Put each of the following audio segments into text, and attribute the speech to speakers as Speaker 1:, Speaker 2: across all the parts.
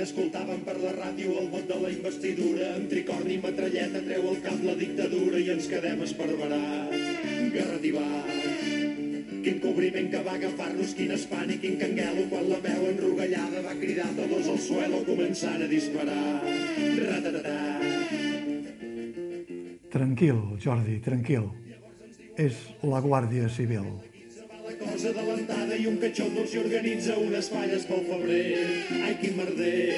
Speaker 1: Quan escoltàvem per la ràdio el vot de la investidura, amb tricorni i metralleta treu el cap la dictadura i ens quedem esparverats, garrativats. Quin cobriment que va agafar-nos, quin espant i quin canguelo, quan la veu enrogallada va cridar todos al suelo començant a disparar. Ratatatà.
Speaker 2: Tranquil, Jordi, tranquil. És la Guàrdia Civil.
Speaker 1: Cosa adelantada i un catxondo s'hi organitza unes falles pel febrer. Ai, quin merder!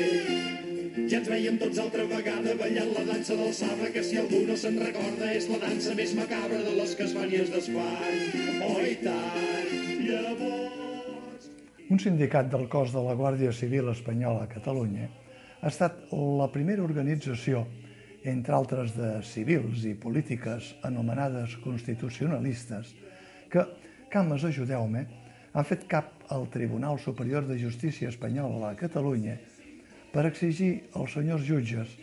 Speaker 1: Ja ens veiem tots altra vegada ballant la dansa del sabre, que si algú no se'n recorda és la dansa més macabra de les que es fan i es desfan. Oh, i tant! Llavors...
Speaker 2: Un sindicat del cos de la Guàrdia Civil Espanyola a Catalunya ha estat la primera organització, entre altres de civils i polítiques anomenades constitucionalistes, que, cames ajudeu-me, han fet cap al Tribunal Superior de Justícia Espanyola a Catalunya per exigir als senyors jutges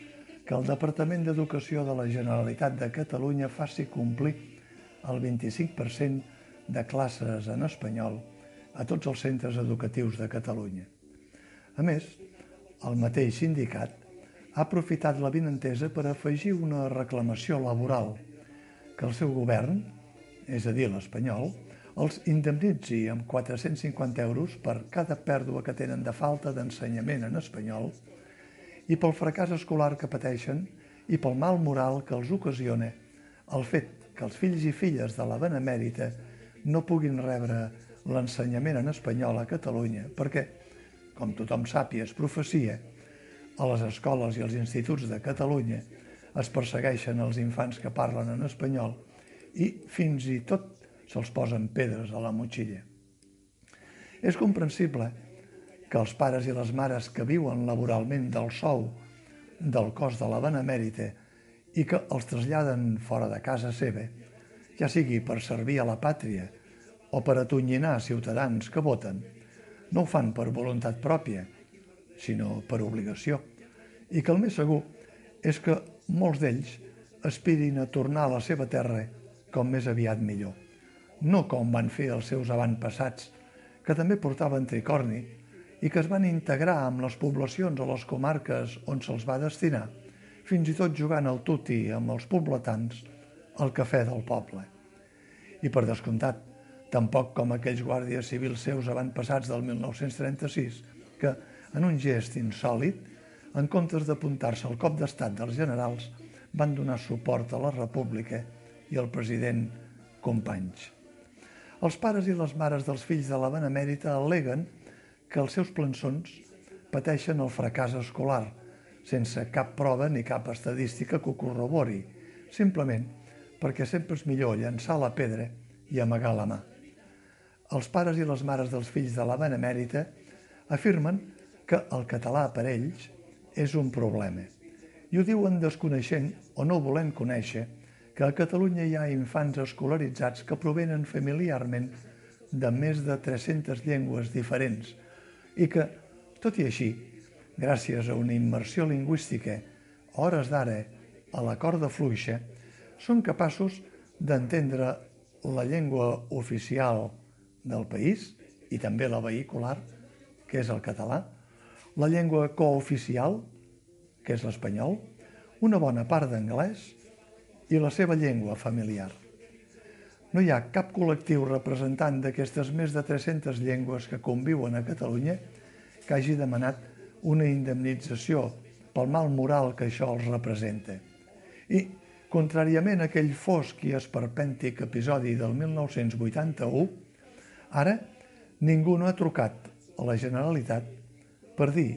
Speaker 2: que el Departament d'Educació de la Generalitat de Catalunya faci complir el 25% de classes en espanyol a tots els centres educatius de Catalunya. A més, el mateix sindicat ha aprofitat la vinentesa per afegir una reclamació laboral que el seu govern, és a dir, l'espanyol, els indemnitzi amb 450 euros per cada pèrdua que tenen de falta d'ensenyament en espanyol i pel fracàs escolar que pateixen i pel mal moral que els ocasiona el fet que els fills i filles de la Benemèrita no puguin rebre l'ensenyament en espanyol a Catalunya perquè, com tothom sap i es profecia, a les escoles i als instituts de Catalunya es persegueixen els infants que parlen en espanyol i fins i tot se'ls posen pedres a la motxilla. És comprensible que els pares i les mares que viuen laboralment del sou del cos de la Benemèrita i que els traslladen fora de casa seva, ja sigui per servir a la pàtria o per atonyinar ciutadans que voten, no ho fan per voluntat pròpia, sinó per obligació, i que el més segur és que molts d'ells aspirin a tornar a la seva terra com més aviat millor no com van fer els seus avantpassats, que també portaven tricorni i que es van integrar amb les poblacions o les comarques on se'ls va destinar, fins i tot jugant al tuti amb els pobletans al cafè del poble. I per descomptat, tampoc com aquells guàrdies civils seus avantpassats del 1936, que, en un gest insòlid, en comptes d'apuntar-se al cop d'estat dels generals, van donar suport a la república i al president Companys. Els pares i les mares dels fills de la Benemèrita al·leguen que els seus plançons pateixen el fracàs escolar, sense cap prova ni cap estadística que ho corrobori, simplement perquè sempre és millor llançar la pedra i amagar la mà. Els pares i les mares dels fills de la Benemèrita afirmen que el català per ells és un problema. I ho diuen desconeixent o no volent conèixer que a Catalunya hi ha infants escolaritzats que provenen familiarment de més de 300 llengües diferents i que, tot i així, gràcies a una immersió lingüística a hores d'ara a la corda fluixa, són capaços d'entendre la llengua oficial del país i també la vehicular, que és el català, la llengua cooficial, que és l'espanyol, una bona part d'anglès i la seva llengua familiar. No hi ha cap col·lectiu representant d'aquestes més de 300 llengües que conviuen a Catalunya que hagi demanat una indemnització pel mal moral que això els representa. I, contràriament a aquell fosc i esperpèntic episodi del 1981, ara ningú no ha trucat a la Generalitat per dir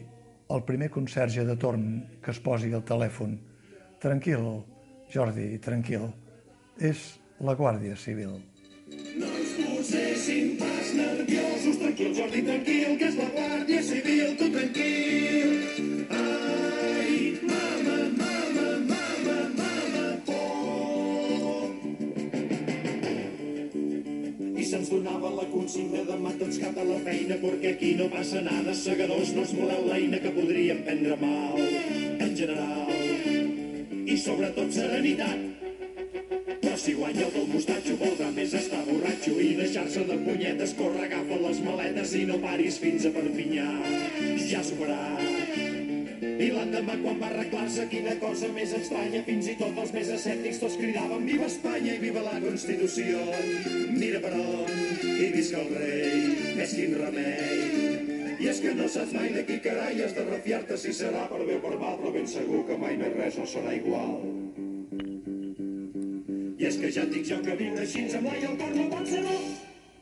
Speaker 2: al primer conserge de torn que es posi al telèfon «Tranquil, Jordi, tranquil, és la Guàrdia Civil.
Speaker 1: No ens posessin pas nerviosos, tranquil, Jordi, tranquil, que és la Guàrdia Civil, tu tranquil. Ai, mama, mama, mama, mama, por. I se'ns donava la consigna de mata'ns cap de la feina perquè aquí no passa nada, segadors no es voleu l'eina que podríem prendre mal. En general, i sobretot serenitat. Però si guanya el del mostatxo voldrà més estar borratxo i deixar-se de punyetes, corre, agafa les maletes i no paris fins a Perpinyà. Ja s'ho farà. I l'endemà quan va arreglar-se quina cosa més estranya, fins i tot els més escèptics tots cridaven Viva Espanya i viva la Constitució. Mira per on, i visca el rei, és quin remei. I és que no saps mai de qui carai has de refiar-te si serà per bé o per mal, però ben segur que mai més res no serà igual. I és que ja et dic jo que viure així amb l'ai al cor no pot ser bo.